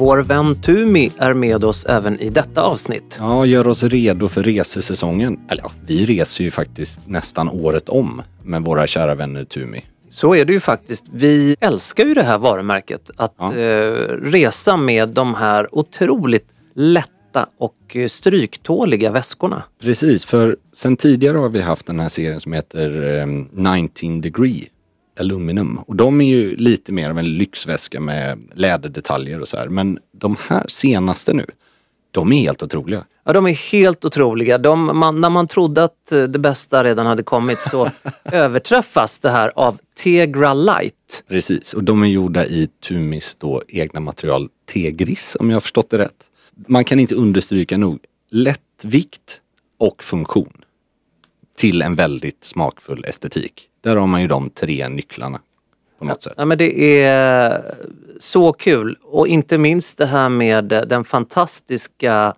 Vår vän Tumi är med oss även i detta avsnitt. Ja, gör oss redo för resesäsongen. Eller ja, vi reser ju faktiskt nästan året om med våra kära vänner Tumi. Så är det ju faktiskt. Vi älskar ju det här varumärket. Att Ja. eh, resa med de här otroligt lätta och eh, stryktåliga väskorna. Precis, för sen tidigare har vi haft den här serien som heter eh, 19 degree aluminum. Och de är ju lite mer av en lyxväska med läderdetaljer och så här. Men de här senaste nu, de är helt otroliga. Ja, de är helt otroliga. De, man, när man trodde att eh, det bästa redan hade kommit så överträffas det här av Tegra Light. Precis, och de är gjorda i Tumis då egna material Tegris om jag har förstått det rätt. Man kan inte understryka nog lättvikt och funktion till en väldigt smakfull estetik. Där har man ju de tre nycklarna på något sätt. Ja, men det är så kul och inte minst det här med den fantastiska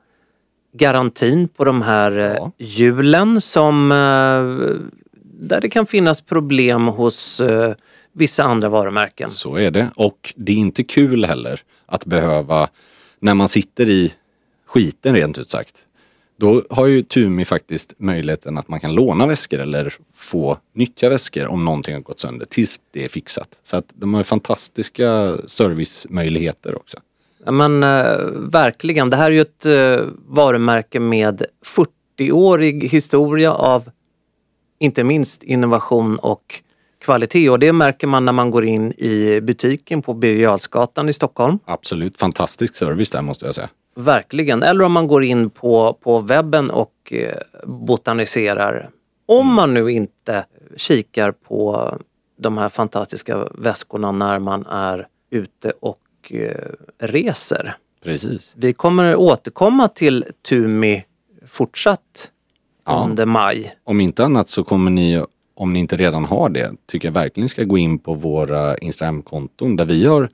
garantin på de här eh, Ja. hjulen som eh, där det kan finnas problem hos eh, vissa andra varumärken. Så är det. Och det är inte kul heller att behöva, när man sitter i skiten rent ut sagt. Då har ju Tumi faktiskt möjligheten att man kan låna väskor eller få nyttja väskor om någonting har gått sönder tills det är fixat. Så att de har fantastiska servicemöjligheter också. Ja, men eh, verkligen, det här är ju ett eh, varumärke med 40-årig historia av inte minst innovation och kvalitet och det märker man när man går in i butiken på Birger i Stockholm. Absolut fantastisk service där måste jag säga. Verkligen. Eller om man går in på, på webben och eh, botaniserar. Om man nu inte kikar på de här fantastiska väskorna när man är ute och eh, reser. Precis. Vi kommer återkomma till Tumi fortsatt Ja. under maj. Om inte annat så kommer ni, om ni inte redan har det, tycker jag verkligen ska gå in på våra Instagramkonton där vi har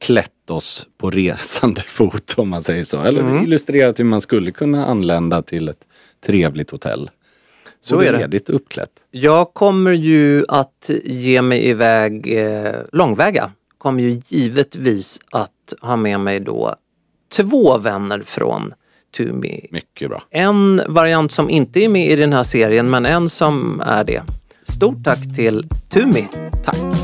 klätt oss på resande fot om man säger så. Eller illustrerat hur man skulle kunna anlända till ett trevligt hotell. Så är det. ledigt och uppklätt. Jag kommer ju att ge mig iväg eh, långväga. Kommer ju givetvis att ha med mig då två vänner från Tumi. Mycket bra. En variant som inte är med i den här serien men en som är det. Stort tack till Tumi. Tack.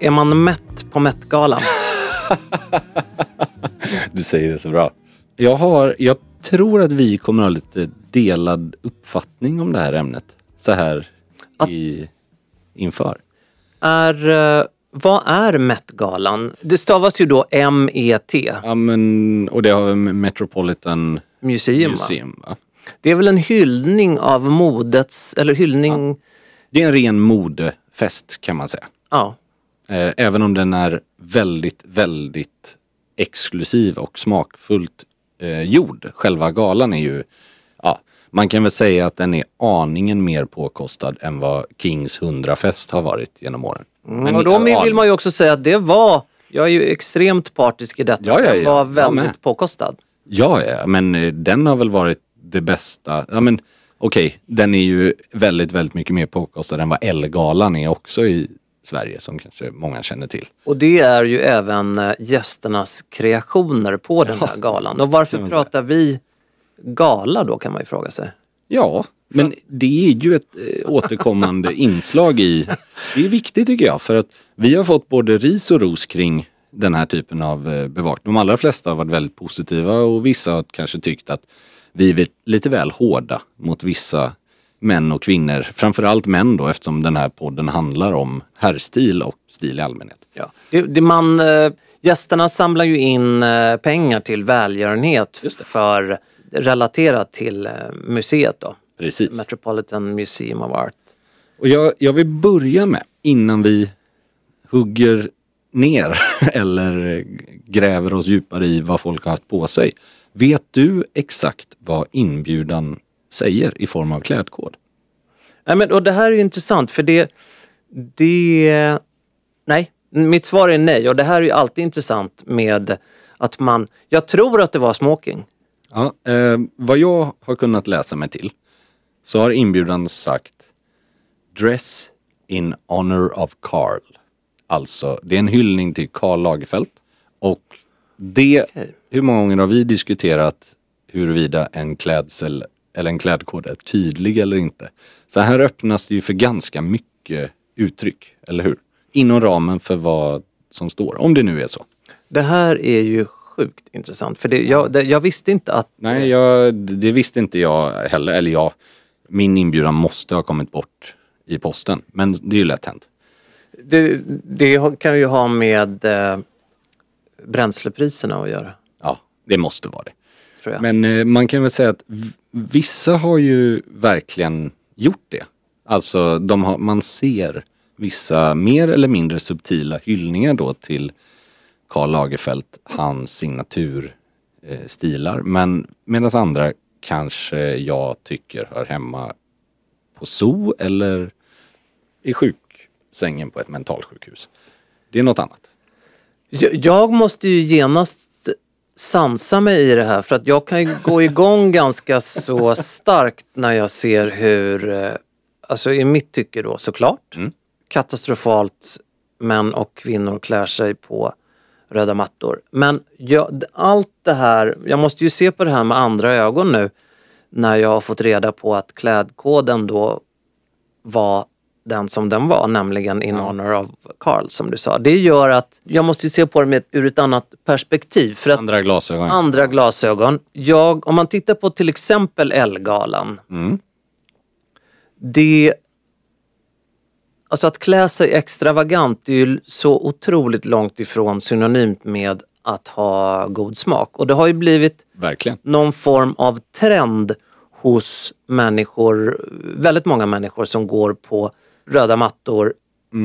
Är man mätt på Met-galan? Du säger det så bra. Jag har, jag tror att vi kommer ha lite delad uppfattning om det här ämnet. Så här i, inför. Är, eh, vad är Met-galan? Det stavas ju då M-E-T, Ja men, och det har Metropolitan Museum. Museum. Va? Det är väl en hyllning av modets, eller hyllning, Det är en ren modefest kan man säga. Ja. Eh, även om den är väldigt, väldigt exklusiv och smakfullt eh, gjord. Själva galan är ju, ja, man kan väl säga att den är aningen mer påkostad än vad Kings 100-fest har varit genom åren. Men, och då vill man ju också säga att det var, jag är ju extremt partisk i detta, Ja, ja, den ja. var Jag väldigt påkostad. Ja, ja, men eh, den har väl varit det bästa. Ja, men okej, den är ju väldigt, väldigt mycket mer påkostad än vad Ellegalan är också i Sverige som kanske många känner till. Och det är ju även eh, gästernas kreationer på den här galan. Och varför pratar vi gala då kan man ju fråga sig. Ja, men det är ju ett eh, återkommande inslag i... Det är viktigt tycker jag för att vi har fått både ris och ros kring den här typen av eh, bevakning. De allra flesta har varit väldigt positiva och vissa har kanske tyckt att vi är lite väl hårda mot vissa män och kvinnor. Framförallt män då eftersom den här podden handlar om herrstil och stil i allmänhet. Ja. Det, det man, eh, gästerna samlar ju in eh, pengar till välgörenhet för relaterat till eh, museet då. Precis. Metropolitan Museum of Art. Och jag, jag vill börja med, innan vi hugger ner eller gräver oss djupare i vad folk har haft på sig. Vet du exakt vad inbjudan säger i form av klädkod? Nej, men, och det här är intressant för det, det... Nej, mitt svar är nej och det här är alltid intressant med att man... Jag tror att det var smoking. Ja, eh, vad jag har kunnat läsa mig till så har inbjudan sagt Dress in honor of Carl. Alltså, det är en hyllning till Karl Lagerfeld. Och det, Okej. hur många gånger har vi diskuterat huruvida en klädsel eller en klädkod är tydlig eller inte? Så här öppnas det ju för ganska mycket uttryck, eller hur? Inom ramen för vad som står, om det nu är så. Det här är ju sjukt intressant för det, jag, det, jag visste inte att... Nej, jag, det visste inte jag heller. Eller jag, min inbjudan måste ha kommit bort i posten. Men det är ju lätt hänt. Det, det kan ju ha med eh, bränslepriserna att göra. Ja, det måste vara det. Men eh, man kan väl säga att vissa har ju verkligen gjort det. Alltså de har, man ser vissa mer eller mindre subtila hyllningar då till Karl Lagerfeld, hans signaturstilar. Eh. Men medan andra kanske jag tycker hör hemma på zoo eller i sjuksängen på ett mentalsjukhus. Det är något annat. Jag, måste ju genast sansa mig i det här för att jag kan ju gå igång ganska så starkt när jag ser hur, eh, alltså i mitt tycke då såklart, Mm. katastrofalt män och kvinnor klär sig på röda mattor. Men jag, allt det här, jag måste ju se på det här med andra ögon nu när jag har fått reda på att klädkoden då var den som den var, nämligen in honor of Carl som du sa. Det gör att jag måste se på det med, ur ett annat perspektiv. För att Andra glasögon. andra glasögon. Jag, om man tittar på till exempel Ellegalan. Mm. Det... Alltså att klä sig extravagant är ju så otroligt långt ifrån synonymt med att ha god smak. Och det har ju blivit Verkligen. någon form av trend hos människor, väldigt många människor som går på röda mattor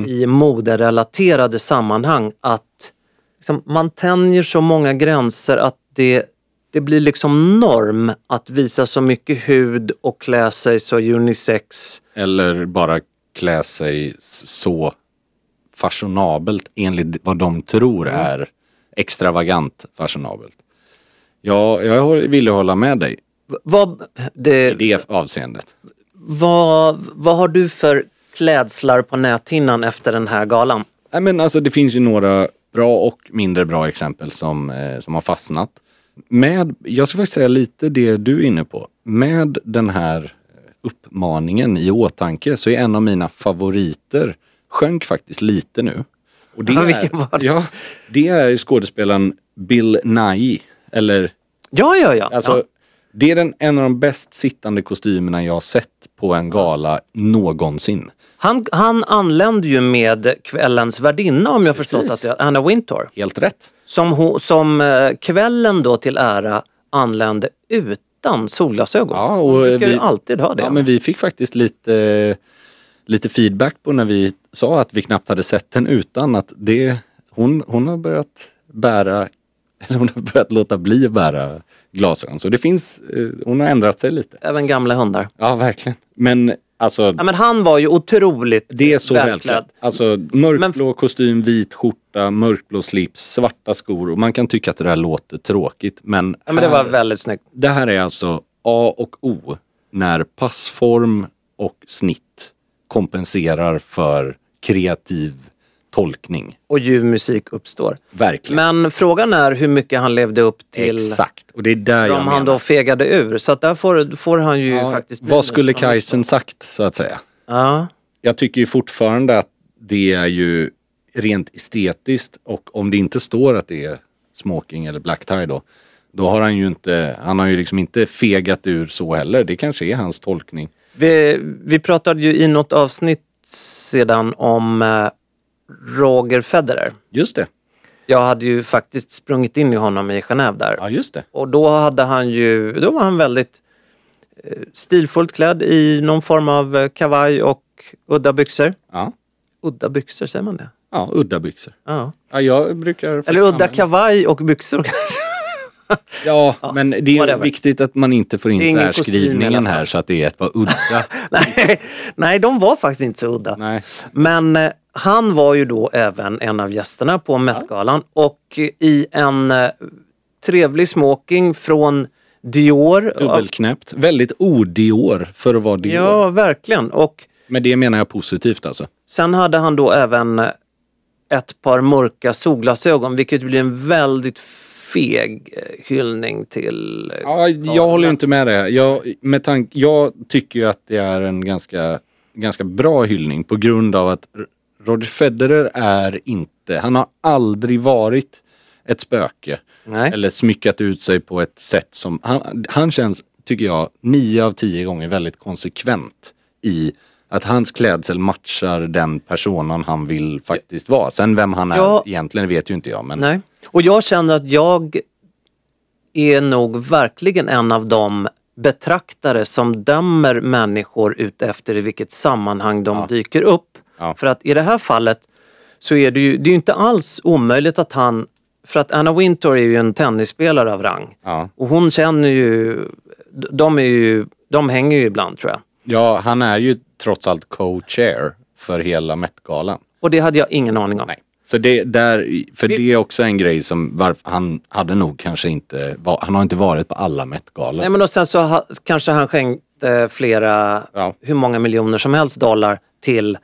i moderelaterade sammanhang att liksom, man tänjer så många gränser att det, det blir liksom norm att visa så mycket hud och klä sig så unisex. Eller bara klä sig så fashionabelt enligt vad de tror är extravagant fashionabelt. Ja, jag ville hålla med dig Vad, i det, det avseendet. vad, vad har du för klädslar på näthinnan efter den här galan? Nej, men alltså, det finns ju några bra och mindre bra exempel som, eh, som har fastnat. Med, jag ska faktiskt säga lite det du är inne på. Med den här uppmaningen i åtanke så är en av mina favoriter sjönk faktiskt lite nu. Och det Ja, är, det? Ja, det är skådespelaren Bill Nighy. Eller Ja, ja, ja. Alltså, ja. Det är den, en av de bäst sittande kostymerna jag har sett på en gala någonsin. Han, han anlände ju med kvällens värdinna om jag förstått att det Anna Wintour. Helt rätt. Som, som eh, kvällen då till ära anlände utan solglasögon. Ja, och brukar ju vi- alltid ha det. Ja, men vi fick faktiskt lite lite feedback på när vi sa att vi knappt hade sett den utan att det, hon, hon har börjat bära, eller hon har börjat låta bli att bära glasögon. Så det finns, eh, hon har ändrat sig lite. Även gamla hundar. Ja, verkligen. Men alltså, Ja, men han var ju otroligt det är så välklädd. Alltså mörkblå kostym, vit skjorta, mörkblå slips, svarta skor. Och man kan tycka att det där låter tråkigt men, Ja, men det var här- väldigt snyggt. det här är alltså A och O när passform och snitt kompenserar för kreativ tolkning. Och ljuv musik uppstår. Verkligen. Men frågan är hur mycket han levde upp till Exakt. Och det är där jag om menar. han då fegade ur. Så att där får, får han ju ja, faktiskt... vad skulle Kajsen sagt så att säga? Ja. Jag tycker ju fortfarande att det är ju rent estetiskt och om det inte står att det är smoking eller black tie då, då har han ju inte, han har ju liksom inte fegat ur så heller. Det kanske är hans tolkning. Vi, vi pratade ju i något avsnitt sedan om eh, Roger Federer. Just det. Jag hade ju faktiskt sprungit in i honom i Genève där. Ja, just det. Och då hade han ju, då var han väldigt eh, stilfullt klädd i någon form av eh, kavaj och udda byxor. Ja, Udda byxor, säger man det? ja udda byxor. Ja. Ja, jag brukar... Eller udda kavaj och byxor kanske. Ja, men det är whatever. viktigt att man inte får in särskrivningen här så att det är ett par udda. nej, nej, de var faktiskt inte så udda. Nej. Men eh, han var ju då även en av gästerna på Met-galan och i en eh, trevlig smoking från Dior. Dubbelknäppt. Väldigt odior för att vara Dior. Ja, verkligen. Och Men det menar jag positivt alltså. sen hade han då även eh, ett par mörka solglasögon vilket blir en väldigt feg eh, hyllning till... eh, Ja, jag håller inte med det. Jag, med tank, jag tycker ju att det är en ganska, ganska bra hyllning på grund av att Roger Federer är inte, han har aldrig varit ett spöke. Nej. Eller smyckat ut sig på ett sätt som, han, han känns, tycker jag, nio av tio gånger väldigt konsekvent i att hans klädsel matchar den personen han vill faktiskt vara. Sen vem han är Ja. egentligen vet ju inte jag. Men Nej. Och jag känner att jag är nog verkligen en av de betraktare som dömer människor ut efter i vilket sammanhang de dyker upp. Ja. För att i det här fallet så är det ju det är inte alls omöjligt att han, för att Anna Wintour är ju en tennisspelare av rang. Ja. Och hon känner ju, de är ju, de hänger ju ibland tror jag. Ja, han är ju trots allt co-chair för hela Met-galan. Och det hade jag ingen aning om. Nej. Så det, där, för det är också en grej som varför han hade nog kanske inte, var, han har inte varit på alla Met-galor. Nej men och sen så ha, kanske han skänkte flera, Ja. hur många miljoner som helst dollar till,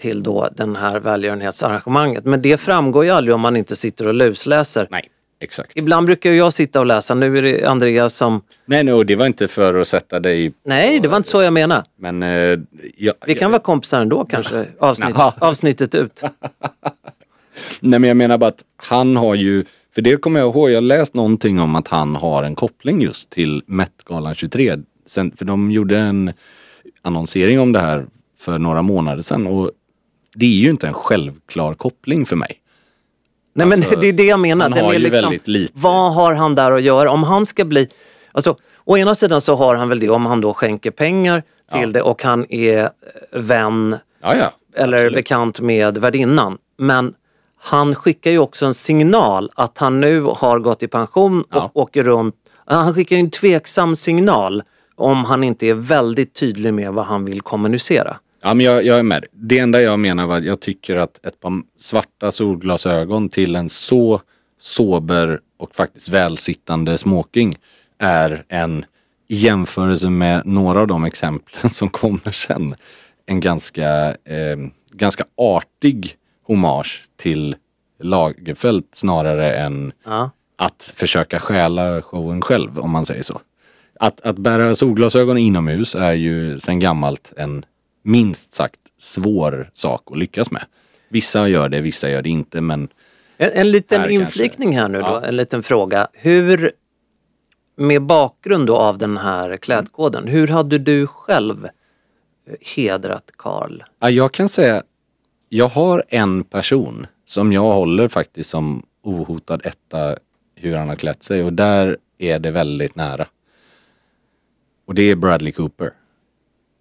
till då den här välgörenhetsarrangemanget. Men det framgår ju aldrig om man inte sitter och lusläser. Nej, exakt. Ibland brukar jag sitta och läsa, nu är det Andreas som... Nej, nej, det var inte för att sätta dig... Nej, det var inte så jag menade. Men eh, jag, Vi kan vara kompisar ändå kanske, avsnitt, avsnittet ut. Nej, men jag menar bara att han har ju, för det kommer jag ihåg, jag har läst någonting om att han har en koppling just till Met-galan 23. Sen, för de gjorde en annonsering om det här för några månader sedan och det är ju inte en självklar koppling för mig. Nej men Alltså, det är det jag menar. Den är liksom. Vad har han där att göra? Om han ska bli... Alltså, å ena sidan så har han väl det om han då skänker pengar till det och han är vän Ja, ja. eller absolut. bekant med värdinnan. Men han skickar ju också en signal att han nu har gått i pension och Ja. åker runt. Han skickar en tveksam signal om han inte är väldigt tydlig med vad han vill kommunicera. Ja, men jag, jag är med. Det enda jag menar var att jag tycker att ett par svarta solglasögon till en så sober och faktiskt välsittande smoking är en i jämförelse med några av de exemplen som kommer sen en ganska, eh, ganska artig hommage till Lagerfeld snarare än Ja. att försöka stjäla showen själv om man säger så. Att, att bära solglasögon inomhus är ju sedan gammalt en minst sagt svår sak att lyckas med. Vissa gör det, vissa gör det inte men En, en liten inflikning här nu då, Ja. en liten fråga. Hur, med bakgrund då av den här klädkoden, hur hade du själv hedrat Karl? ja, jag kan säga, jag har en person som jag håller faktiskt som ohotad etta hur han har klätt sig och där är det väldigt nära. Och det är Bradley Cooper.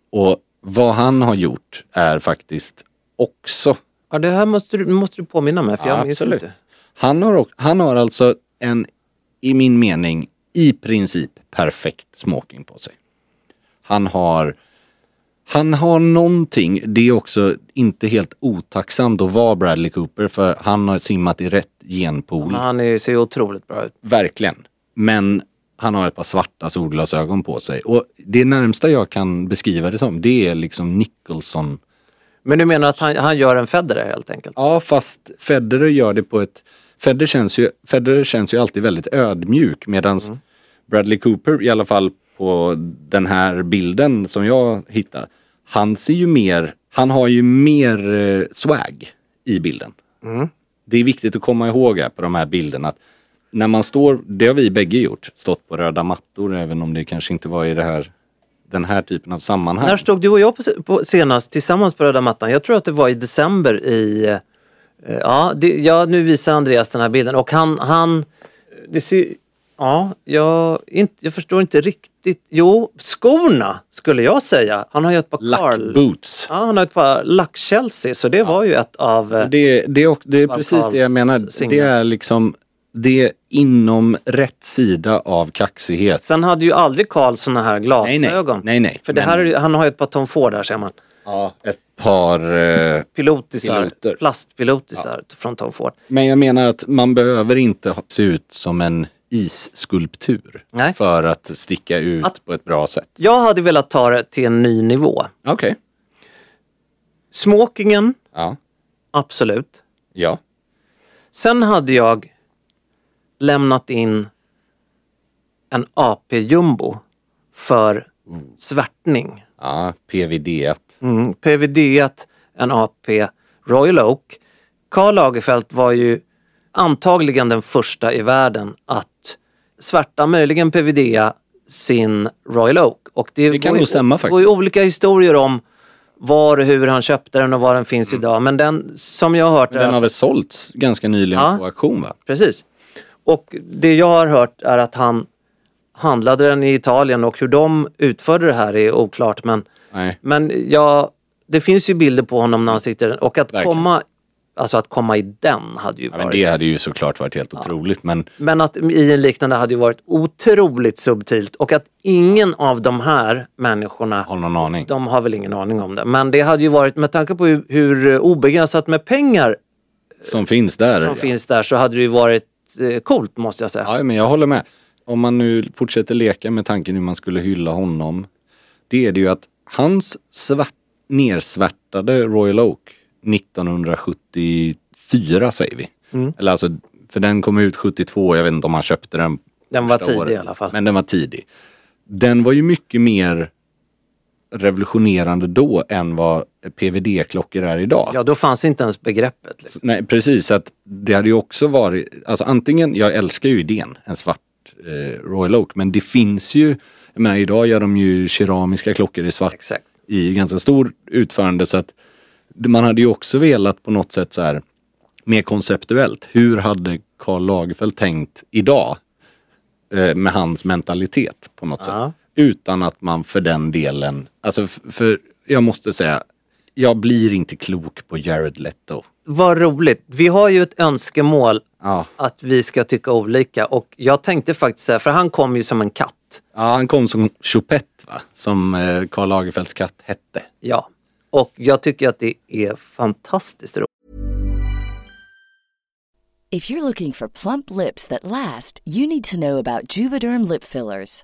Och vad han har gjort är faktiskt också Ja, det här måste du, måste du påminna mig för jag minns Absolut. inte. Han har, han har alltså en, i min mening, i princip perfekt smoking på sig. Han har, han har någonting, det är också inte helt otacksamt att vara Bradley Cooper för han har simmat i rätt genpool. Men han är, ser ju otroligt bra ut. Verkligen. Men han har ett par svarta solglasögon på sig. Och det närmsta jag kan beskriva det som, det är liksom Nicholson. Men du menar att han, han gör en Federer helt enkelt? Ja, fast Federer gör det på ett... Federer känns ju, Federer känns ju alltid väldigt ödmjuk medan Bradley Cooper, i alla fall på den här bilden som jag hittade, han ser ju mer, han har ju mer eh, swag i bilden. Det är viktigt att komma ihåg här på de här bilderna att när man står, det har vi bägge gjort, stått på röda mattor även om det kanske inte var i det här, den här typen av sammanhang. När stod du och jag på, på senast tillsammans på röda mattan? Jag tror att det var i december i... eh, Ja, det, ja nu visar Andreas den här bilden och han... han det ser, ja, jag, inte, jag förstår inte riktigt. Jo, skorna skulle jag säga. Han har ju ett par Carl... boots. Ja, han har ett par Luck Chelsea så det var ju ett av... Det, det, är, det är precis det jag menar. Det signum. är liksom, det är inom rätt sida av kaxighet. Sen hade ju aldrig Karl såna här Nej, nej. glasögon. Nej, nej. För det Men- här är, han har ju ett par Tom Ford där ser man. Ja, ett par... Eh, Pilotisar, Piloter. plastpilotisar från Tom Ford. men jag menar att man behöver inte se ut som en isskulptur Nej. för att sticka ut Att- på ett bra sätt. Jag hade velat ta det till en ny nivå. Okej. Smokingen, Ja. absolut. Ja. Sen hade jag lämnat in en AP Jumbo för svärtning. Ja, PVD. Mm, PVD, en AP Royal Oak. Karl Lagerfeld var ju antagligen den första i världen att svärta, möjligen PVD, sin Royal Oak. Och det, Det kan nog stämma Det faktiskt. går ju olika historier om var och hur han köpte den och var den finns Mm. idag. Men den som jag har hört är Den har väl sålts ganska nyligen Ja. på auktion va? Precis. Och det jag har hört är att han handlade den i Italien och hur de utförde det här är oklart. Men, Nej. men ja, det finns ju bilder på honom när han sitter. Och att Verkligen. komma, alltså att komma i den hade ju Ja, varit... men det hade ju såklart varit helt otroligt men Men att i en liknande hade ju varit otroligt subtilt. Och att ingen av de här människorna har någon aning. de har väl ingen aning om det. Men det hade ju varit, med tanke på hur, hur obegränsat med pengar Som finns där. som finns där så hade det ju varit eh, coolt måste jag säga. Ja, men jag håller med. Om man nu fortsätter leka med tanken hur man skulle hylla honom. Det är det ju att hans svart, nersvärtade Royal Oak 1974 säger vi. Mm. Eller alltså, för den kom ut 72, jag vet inte om han köpte den Den var tidig året. i alla fall. Men den var tidig. Den var ju mycket mer revolutionerande då än vad PVD-klockor är idag. Ja, då fanns inte ens begreppet. Liksom. Nej precis, att det hade ju också varit, alltså antingen, jag älskar ju idén, en svart eh, Royal Oak, men det finns ju, jag menar idag gör de ju keramiska klockor i svart Exakt. i ganska stor utförande så att man hade ju också velat på något sätt så här mer konceptuellt, hur hade Karl Lagerfeld tänkt idag eh, med hans mentalitet på något Ja. sätt. Utan att man för den delen, alltså för jag måste säga, jag blir inte klok på Jared Leto. Vad roligt. Vi har ju ett önskemål Ja. att vi ska tycka olika och jag tänkte faktiskt säga, för han kom ju som en katt. Ja, han kom som Choupette va? Som eh, Karl Lagerfelds katt hette. Ja. Och jag tycker att det är fantastiskt roligt. If you're looking for plump lips that last, you need to know about Juvederm lip fillers.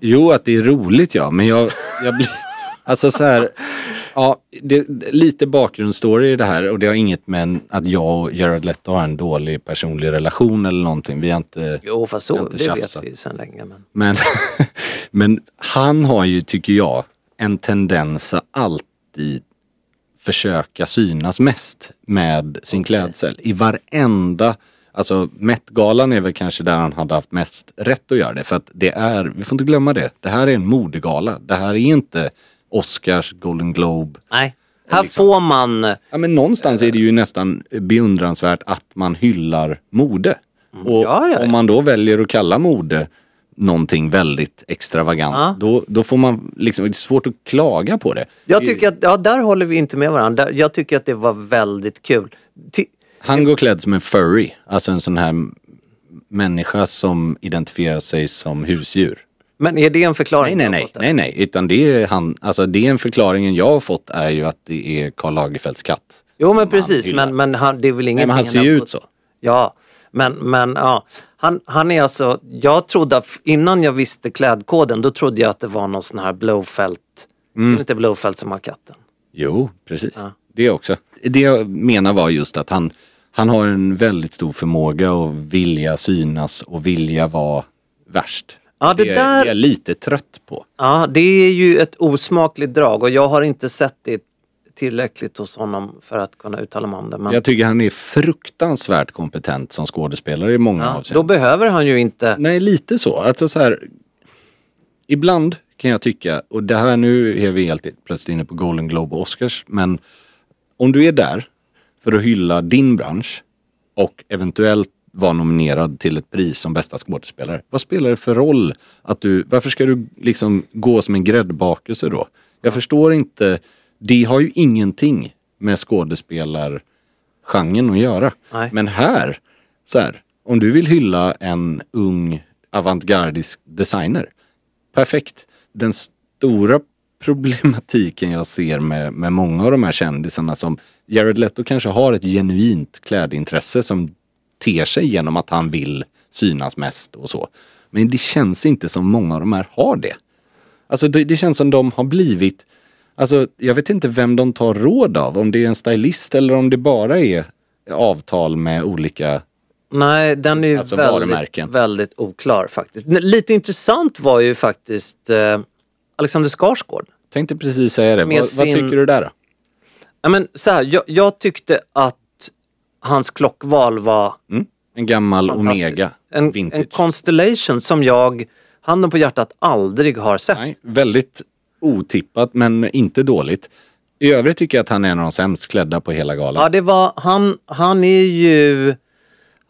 Jo, att det är roligt ja, men jag, jag blir... Alltså så här, ja, det, lite bakgrundsstory i det här och det har inget med att jag och Jared Leto har en dålig personlig relation eller någonting. Vi har inte Jo, fast så, inte det tjafsat. vet vi sedan länge. Men... Men, men han har ju, tycker jag, en tendens att alltid försöka synas mest med sin klädsel. I varenda, alltså Met-galan är väl kanske där han hade haft mest rätt att göra det. För att det är, vi får inte glömma det, det här är en modegala. Det här är inte Oscars, Golden Globe. Nej, här får man... Ja men någonstans är det ju nästan beundransvärt att man hyllar mode. Och Mm. ja, ja. om man då väljer att kalla mode någonting väldigt extravagant, Ja. då, då får man liksom, det är svårt att klaga på det. Jag tycker att, ja där håller vi inte med varandra. Jag tycker att det var väldigt kul. Han går klädd som en furry, alltså en sån här människa som identifierar sig som husdjur. Men är det en förklaring? Nej, nej, nej, nej, nej, utan det är han, alltså det är en förklaringen jag har fått är ju att det är Karl Lagerfelds katt. Jo men precis, men, men han, det är väl ingenting men han ser ju ut så. Ja, men, men ja. Han, han är alltså, jag trodde, att- innan jag visste klädkoden, då trodde jag att det var någon sån här Blowfelt. Mm. Det är inte Blowfelt som har katten. Jo, precis. Ja. Det också. Det jag menar var just att han, han har en väldigt stor förmåga att vilja synas och vilja vara värst. Ja, det är, där- det är jag lite trött på. Ja, det är ju ett osmakligt drag och jag har inte sett det tillräckligt hos honom för att kunna uttala mig om det. Men, Jag tycker han är fruktansvärt kompetent som skådespelare i många ja, då avseenden. behöver han ju inte... Nej, lite så. Alltså så här, ibland kan jag tycka, och det här nu är vi helt plötsligt inne på Golden Globe och Oscars, men om du är där för att hylla din bransch och eventuellt vara nominerad till ett pris som bästa skådespelare. Vad spelar det för roll att du, varför ska du liksom gå som en gräddbakelse då? Jag förstår inte, det har ju ingenting med skådespelargenren att göra. Nej. Men här, så här, om du vill hylla en ung avantgardisk designer, perfekt. Den stora problematiken jag ser med, med många av de här kändisarna som Jared Leto kanske har ett genuint klädintresse som ter sig genom att han vill synas mest och så. Men det känns inte som många av de här har det. Alltså det, det känns som de har blivit, alltså jag vet inte vem de tar råd av, om det är en stylist eller om det bara är avtal med olika Nej, den är ju Alltså väldigt, varumärken. väldigt oklar faktiskt. Lite intressant var ju faktiskt eh, Alexander Skarsgård. Tänkte precis säga det. Vad, Med vad sin- tycker du där då? Ja, men så här, jag, jag tyckte att hans klockval var Mm? En gammal. Omega En, vintage. en Constellation som jag, handen på hjärtat, aldrig har sett. Nej, väldigt otippat men inte dåligt. I övrigt tycker jag att han är en av de sämst klädda på hela galan. Ja, det var, han, han är ju...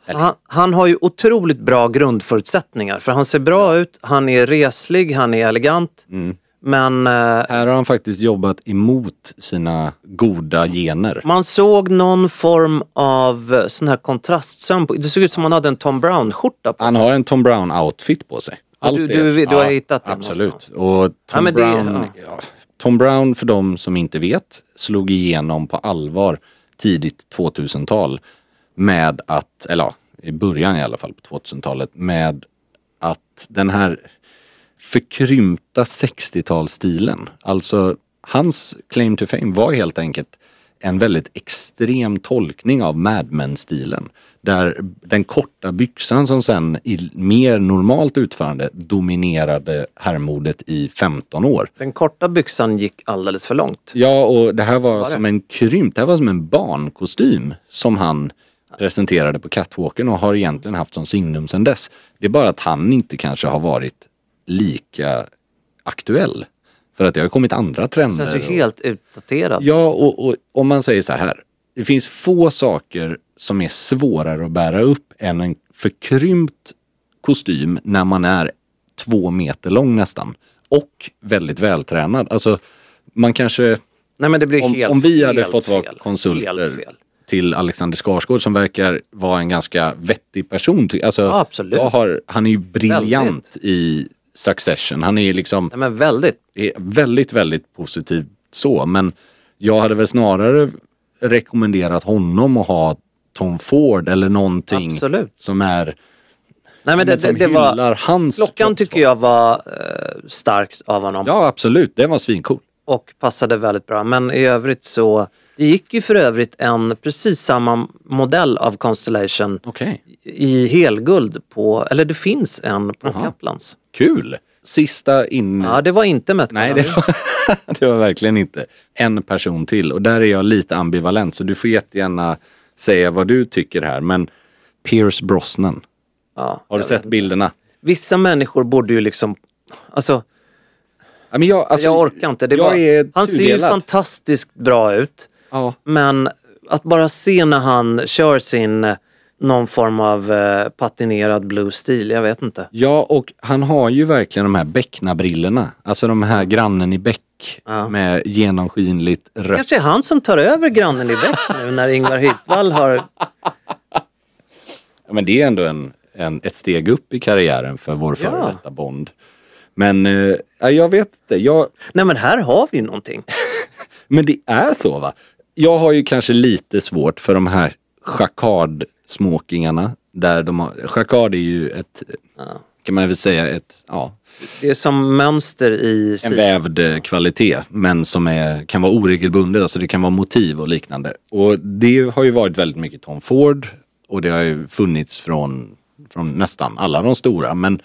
Han, han har ju otroligt bra grundförutsättningar för han ser bra ut, han är reslig, han är elegant. Mm. Men eh, Här har han faktiskt jobbat emot sina goda gener. man såg någon form av eh, sån här kontrastsömn. Det såg ut som han hade en Tom Brown-skjorta på Han sig. har en Tom Brown-outfit på sig. Ja, du- du- du har hittat den Absolut. någonstans. Och Tom, Ja, men det- Brown, ja. Tom Brown, för de som inte vet, slog igenom på allvar tidigt 2000-tal med att, eller ja, i början i alla fall på 2000-talet, med att den här förkrympta 60-talsstilen, alltså hans claim to fame var helt enkelt en väldigt extrem tolkning av Mad Men-stilen. Där den korta byxan som sen i mer normalt utförande dominerade herrmodet i 15 år. Den korta byxan gick alldeles för långt. Ja, och det här var, Var det? som en krympt, det här var som en barnkostym som han presenterade på catwalken och har egentligen haft som signum sedan dess. Det är bara att han inte kanske har varit lika aktuell. För att det har kommit andra trender. Känns ju helt utdaterad. Ja, och, och om man säger så här. Det finns få saker som är svårare att bära upp än en förkrympt kostym när man är två meter lång nästan. Och väldigt vältränad. Alltså, man kanske... Nej men det blir Om, helt om vi hade fått vara fel. konsulter fel. till Alexander Skarsgård som verkar vara en ganska vettig person. Alltså, Ja, absolut. Har, han är ju briljant Väldigt. i Succession. Han är liksom Nej men väldigt. är väldigt, väldigt positivt så. Men jag hade väl snarare rekommenderat honom att ha Tom Ford eller någonting Absolut. som är Nej men det, det, som det var... hans Klockan tycker jag var eh, starkt av honom. Ja absolut, det var svincool. och passade väldigt bra. Men i övrigt så, det gick ju för övrigt en precis samma modell av Constellation Okej, i helguld på, eller det finns en på Jaha. Kaplans. kul. Sista in... Ja, det var inte Met Nej, det var, det var verkligen inte. En person till och där är jag lite ambivalent så du får jättegärna säga vad du tycker här. Men Pierce Brosnan, Ja, har du sett bilderna? Vissa människor borde ju liksom, alltså, Ja, men jag, alltså, jag orkar inte. Det jag var, är han ser ju fantastiskt bra ut. Ja. Men att bara se när han kör sin eh, någon form av eh, patinerad blues-stil, jag vet inte. Ja, och han har ju verkligen de här Beckna-brillorna. Alltså de här grannen i Beck Ja. med genomskinligt rött. Kanske är han som tar över grannen i Beck nu när Ingvar Hyttwall har... Ja, men det är ändå en, en, ett steg upp i karriären för vår före Ja. detta Bond. Men eh, ja, jag vet inte. Jag, Nej men här har vi någonting. men det är så va? Jag har ju kanske lite svårt för de här jacquard-smokingarna. Där de har, jacquard är ju ett, kan man väl säga, ett, ja, Det är som mönster i... en vävd eh, kvalitet men som är, kan vara oregelbundet, alltså det kan vara motiv och liknande. Och det har ju varit väldigt mycket Tom Ford och det har ju funnits från, från nästan alla de stora men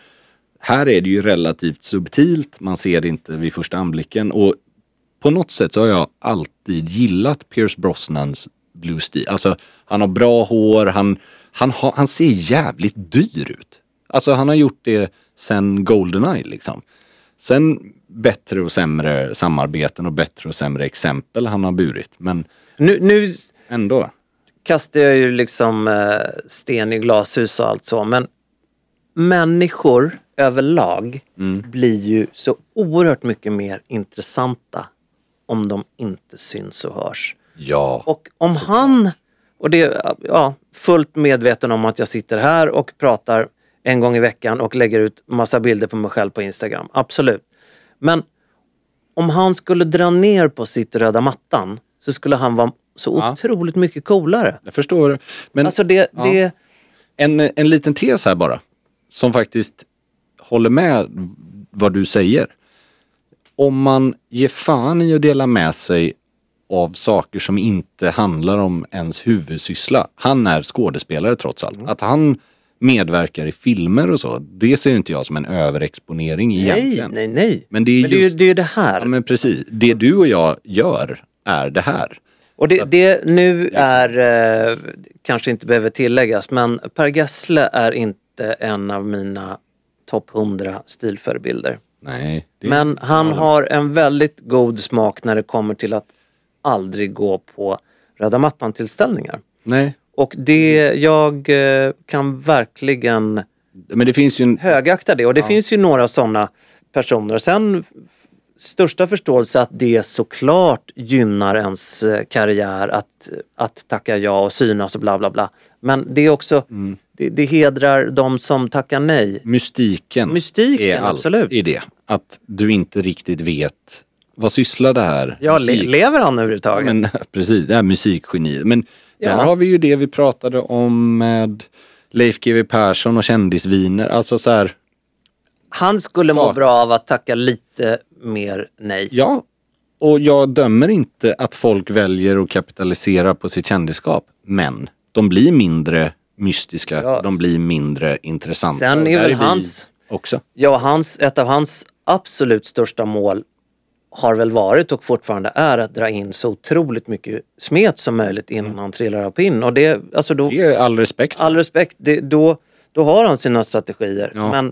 här är det ju relativt subtilt, man ser det inte vid första anblicken och på något sätt så har jag alltid gillat Pierce Brosnans blues-stil. Alltså han har bra hår, han, han, har, han ser jävligt dyr ut. Alltså han har gjort det sen Goldeneye liksom. Sen bättre och sämre samarbeten och bättre och sämre exempel han har burit. Men Nu, nu ändå. kastar jag ju liksom eh, sten i glashus och allt så men människor överlag Mm. blir ju så oerhört mycket mer intressanta om de inte syns och hörs. Ja. Och om han, och det är ja, fullt medveten om att jag sitter här och pratar en gång i veckan och lägger ut massa bilder på mig själv på Instagram. Absolut. Men om han skulle dra ner på sitt röda mattan så skulle han vara så Ja. otroligt mycket coolare. Jag förstår. Men Alltså det, Ja. det en, en liten tes här bara. Som faktiskt håller med vad du säger. Om man ger fan i att dela med sig av saker som inte handlar om ens huvudsyssla. Han är skådespelare trots allt. Att han medverkar i filmer och så. Det ser inte jag som en överexponering Nej, egentligen. nej, nej. Men det är Men det är ju det, är det här. ja men precis. Det du och jag gör är det här. Och det, det nu är, eh, kanske inte behöver tilläggas, men Per Gessle är inte en av mina topp 100 stilförebilder. Nej. Men han har en väldigt god smak när det kommer till att aldrig gå på röda mattan-tillställningar. Nej. Och det, jag eh, kan verkligen Men det finns ju en... högakta det. Och det finns ju några sådana personer. Sen största förståelse att det såklart gynnar ens eh, karriär att, att tacka ja och synas och bla bla bla. Men det är också, Mm. det, det hedrar de som tackar nej. Mystiken, Mystiken, är allt absolut. i det. Att du inte riktigt vet vad sysslar det här Ja, musik- lever han överhuvudtaget? men, precis, det här musikgeniet. Men Ja. där har vi ju det vi pratade om med Leif GW Persson och kändisviner. Alltså så här, Han skulle må bra av att tacka lite mer nej. ja. Och jag dömer inte att folk väljer att kapitalisera på sitt kändisskap. Men de blir mindre mystiska, Ja. de blir mindre intressanta. Sen är väl hans- Också. Ja, hans, ett av hans absolut största mål har väl varit och fortfarande är att dra in så otroligt mycket smet som möjligt innan han trillar av pinn. Och det, alltså då, Det är all respekt. all respekt, det, då, då har han sina strategier. Ja. Men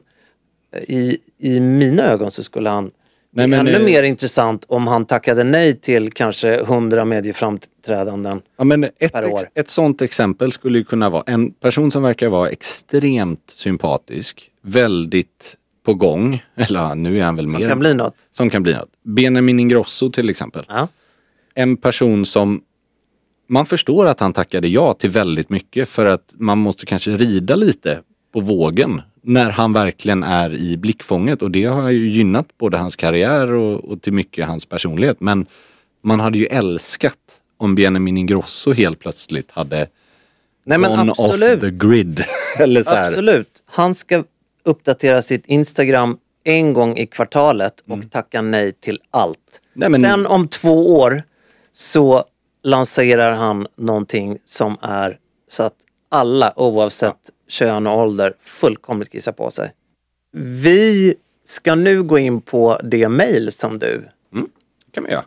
i, i mina ögon så skulle han Nej, men, ännu eh, mer intressant om han tackade nej till kanske 100 medieframträdanden. Ja, men ett, per år. ett sånt exempel skulle ju kunna vara en person som verkar vara extremt sympatisk, väldigt på gång, eller nu är han väl Som mer, kan bli något. som kan bli något. Benjamin Ingrosso till exempel. Ja. En person som man förstår att han tackade ja till väldigt mycket för att man måste kanske rida lite på vågen när han verkligen är i blickfånget och det har ju gynnat både hans karriär och, och till mycket hans personlighet. Men man hade ju älskat om Benjamin Ingrosso helt plötsligt hade Nej men gone absolut. off the grid. Eller så här. Absolut. Han ska uppdatera sitt Instagram en gång i kvartalet och Mm. tacka nej till allt. Nej, men- Sen om två år så lanserar han någonting som är så att alla oavsett kön och ålder fullkomligt kissar på sig. Vi ska nu gå in på det mail som du kan man göra.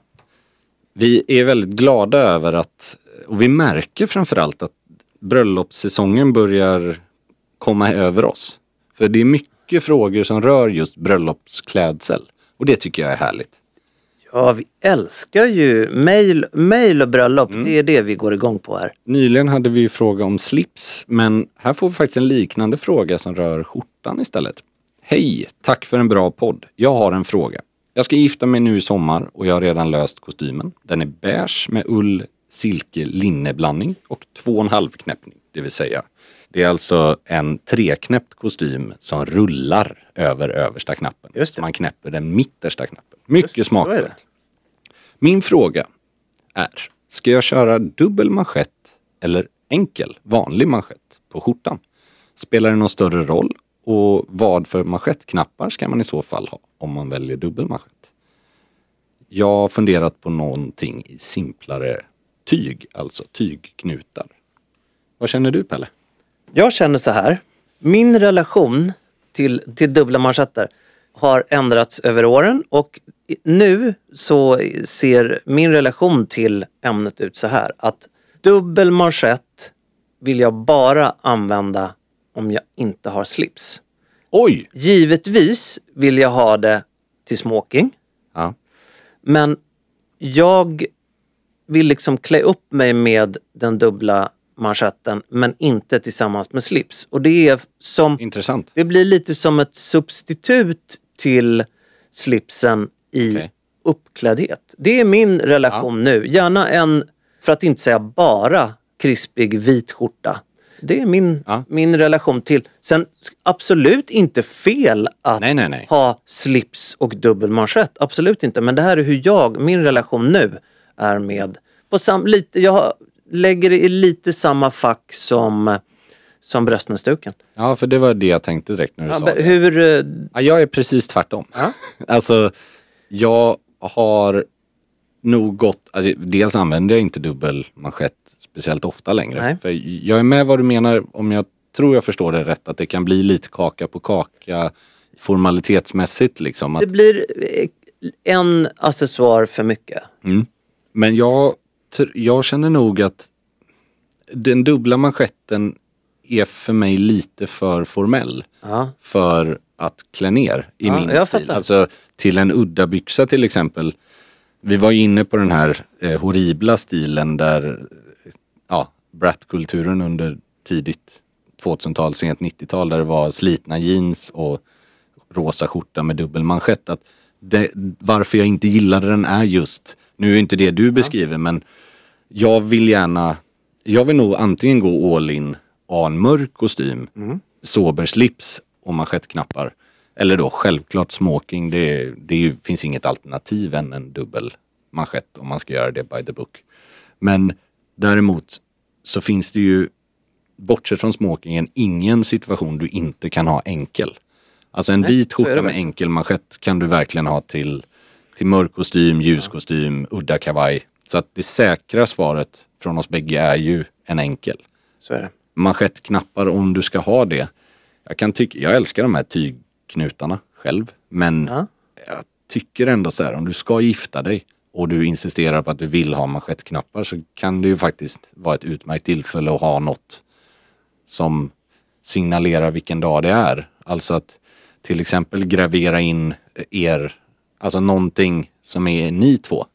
Vi är väldigt glada över att, och vi märker framförallt att bröllopssäsongen börjar komma över oss. För det är mycket frågor som rör just bröllopsklädsel. Och det tycker jag är härligt. Ja, vi älskar ju mail, mail och bröllop. Mm. Det är det vi går igång på här. Nyligen hade vi ju fråga om slips, men här får vi faktiskt en liknande fråga som rör skjortan istället. Hej! Tack för en bra podd. Jag har en fråga. Jag ska gifta mig nu i sommar och jag har redan löst kostymen. Den är beige med ull, silke, linneblandning och två och en halv knäppning, det vill säga. Det är alltså en treknäppt kostym som rullar över översta knappen. Just det. Så man knäpper den mittersta knappen. Mycket smakfullt. Min fråga är, ska jag köra dubbel manschett eller enkel, vanlig manschett på skjortan? Spelar det någon större roll? Och vad för manschettknappar ska man i så fall ha om man väljer dubbel manschett? Jag har funderat på någonting i simplare tyg, alltså tygknutar. Vad känner du Pelle? Jag känner så här. Min relation till, till dubbla manschetter har ändrats över åren och nu så ser min relation till ämnet ut så här. Att dubbel manschett vill jag bara använda om jag inte har slips. Oj! Givetvis vill jag ha det till smoking. Ja. Men jag vill liksom klä upp mig med den dubbla manschetten men inte tillsammans med slips. Och det är som Intressant. det blir lite som ett substitut till slipsen i Okej. uppkläddhet. Det är min relation nu. Gärna en, för att inte säga bara, krispig vit skjorta. Det är min, Ja. min relation till. Sen absolut inte fel att Nej, nej, nej. ha slips och dubbelmanschett. Absolut inte. Men det här är hur jag, min relation nu är med. På sam, lite, jag lägger det i lite samma fack som, som bröstnäsduken. Ja, för det var det jag tänkte direkt när du Ja, sa det. hur, eh, Ja, jag är precis tvärtom. alltså, jag har nog gått, alltså, dels använder jag inte dubbel manschett speciellt ofta längre. Nej. För jag är med vad du menar om jag tror jag förstår det rätt att det kan bli lite kaka på kaka formalitetsmässigt liksom. Att, Det blir eh, en accessoar för mycket. mm. Men jag, jag känner nog att den dubbla manschetten är för mig lite för formell Ja. för att klä ner i Ja, min stil. Alltså till en udda byxa till exempel. Vi var ju inne på den här eh, horribla stilen där ja, brat-kulturen under tidigt 2000-tal, sent 90-tal där det var slitna jeans och rosa skjorta med dubbelmanschett. Att det, varför jag inte gillade den är just, nu är inte det du beskriver men jag vill gärna, jag vill nog antingen gå all in ha en mörk kostym, sober slips och manschettknappar. Eller då självklart smoking, det, det finns inget alternativ än en dubbel manschett om man ska göra det by the book. Men däremot så finns det ju, bortsett från smokingen, ingen situation du inte kan ha enkel. Alltså en Nej, vit skjorta med enkel manschett kan du verkligen ha till, till mörk kostym, ljus kostym, udda kavaj. Så att det säkra svaret från oss bägge är ju en enkel. Så är det. Manschettknappar om du ska ha det. Jag kan tycka, jag älskar de här tygknutarna själv. Men Ja. jag tycker ändå så här om du ska gifta dig och du insisterar på att du vill ha manschettknappar så kan det ju faktiskt vara ett utmärkt tillfälle att ha något som signalerar vilken dag det är. Alltså att till exempel gravera in er, alltså någonting som är ni två.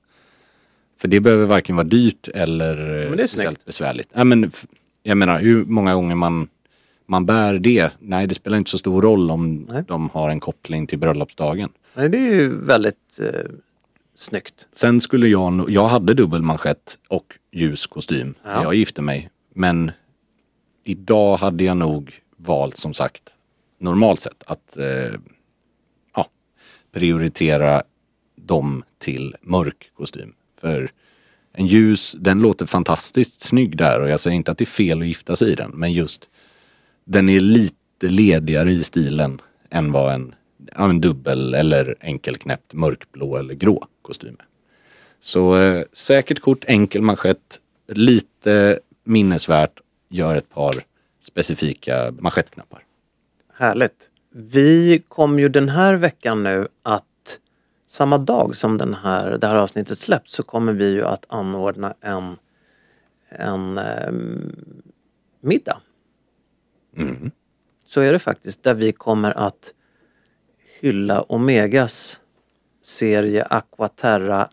För det behöver varken vara dyrt eller eh, Men det är speciellt besvärligt. Ja, men, jag menar hur många gånger man, man bär det. Nej det spelar inte så stor roll om Nej. de har en koppling till bröllopsdagen. Nej, det är ju väldigt eh, snyggt. Sen skulle jag, jag hade dubbelmanschett och ljus kostym när Ja. jag gifte mig. Men idag hade jag nog valt som sagt normalt sett att eh, ja, prioritera dem till mörk kostym. För en ljus, den låter fantastiskt snygg där och jag säger inte att det är fel att gifta sig i den. Men just den är lite ledigare i stilen än vad en, ja, en dubbel eller enkelknäppt mörkblå eller grå kostym är. Så eh, säkert kort, enkel manschett, lite minnesvärt, gör ett par specifika manschettknappar. Härligt. Vi kom ju den här veckan nu att samma dag som den här, det här avsnittet släpps så kommer vi ju att anordna en, en ehm, middag. Mm. Så är det faktiskt. Där vi kommer att hylla Omegas serie Aquaterra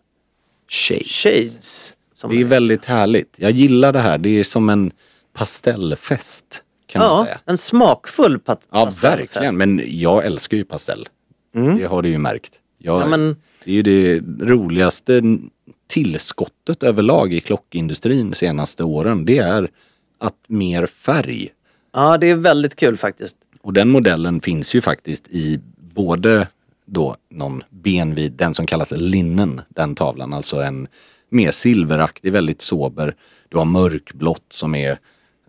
Shades. Shades. Som Det är väldigt härligt. Jag gillar det här. Det är som en pastellfest kan man ja, säga. en smakfull pat- Ja, pastellfest. verkligen. Men jag älskar ju pastell. Det har du ju märkt. Jag, Ja, men- Det är ju det roligaste tillskottet överlag i klockindustrin de senaste åren. Det är att mer färg. Ja, det är väldigt kul faktiskt. Och den modellen finns ju faktiskt i både då någon benvid, den som kallas linnen, den tavlan, alltså en mer silveraktig, väldigt sober. Du har mörkblått som är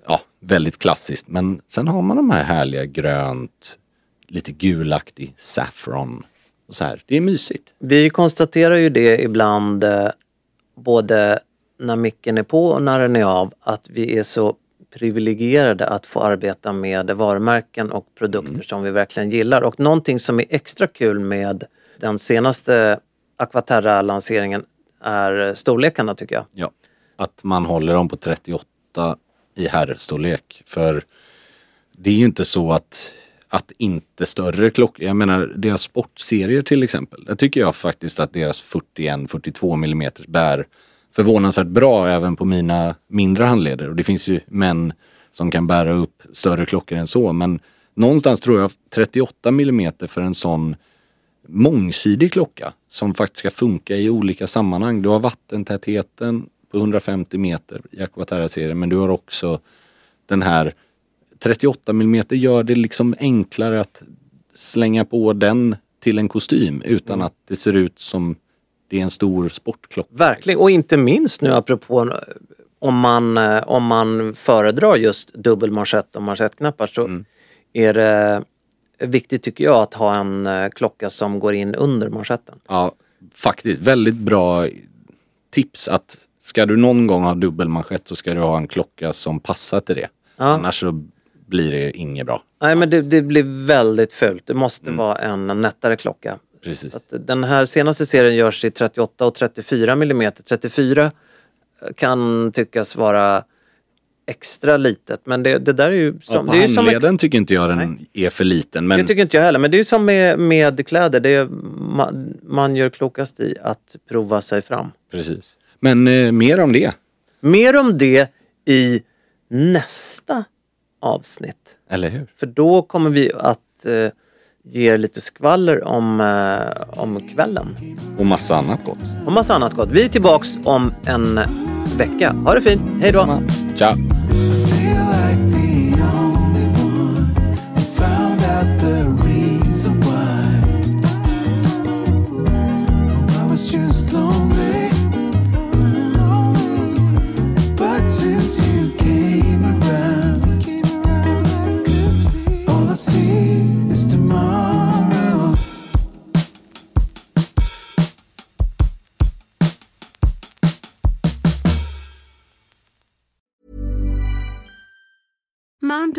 ja, väldigt klassiskt. Men sen har man de här härliga grönt, lite gulaktig, saffron. Så här. Det är mysigt. Vi konstaterar ju det ibland eh, både när micken är på och när den är av att vi är så privilegierade att få arbeta med varumärken och produkter som vi verkligen gillar. Och någonting som är extra kul med den senaste Aquaterra-lanseringen är storlekarna tycker jag. Ja. Att man håller dem på 38 i herrstorlek. För det är ju inte så att, att inte större klockor, jag menar deras sportserier till exempel. Där tycker jag faktiskt att deras 41-42 mm bär förvånansvärt bra även på mina mindre handleder. Och det finns ju män som kan bära upp större klockor än så. Men någonstans tror jag 38 mm för en sån mångsidig klocka som faktiskt ska funka i olika sammanhang. Du har vattentätheten på 150 meter i Aquaterra-serien men du har också den här 38 mm gör det liksom enklare att slänga på den till en kostym utan att det ser ut som det är en stor sportklocka. Verkligen, och inte minst nu apropå eh, om man, eh, om man föredrar just dubbelmanschett och manschettknappar så är det viktigt tycker jag att ha en eh, klocka som går in under manschetten. Ja, faktiskt väldigt bra tips att ska du någon gång ha dubbelmanschett så ska du ha en klocka som passar till det. Ja. Annars så blir det inget bra. Nej men det, det blir väldigt fult. Det måste Mm. vara en nättare klocka. Precis. Att den här senaste serien görs i 38 och 34 mm. 34 kan tyckas vara extra litet men det, det där är ju Ja, som, på det är ju som handleden tycker inte jag den är för liten. Men Det tycker inte jag heller men det är ju som med, med kläder. Det är, man, man gör klokast i att prova sig fram. Precis. Men eh, mer om det. Mer om det i nästa avsnitt. Eller hur? För då kommer vi att eh, ge er lite skvaller om, eh, om kvällen. Och massa annat gott. Och massa annat gott. Vi är tillbaks om en vecka. Ha det fint. Hej då! Ciao!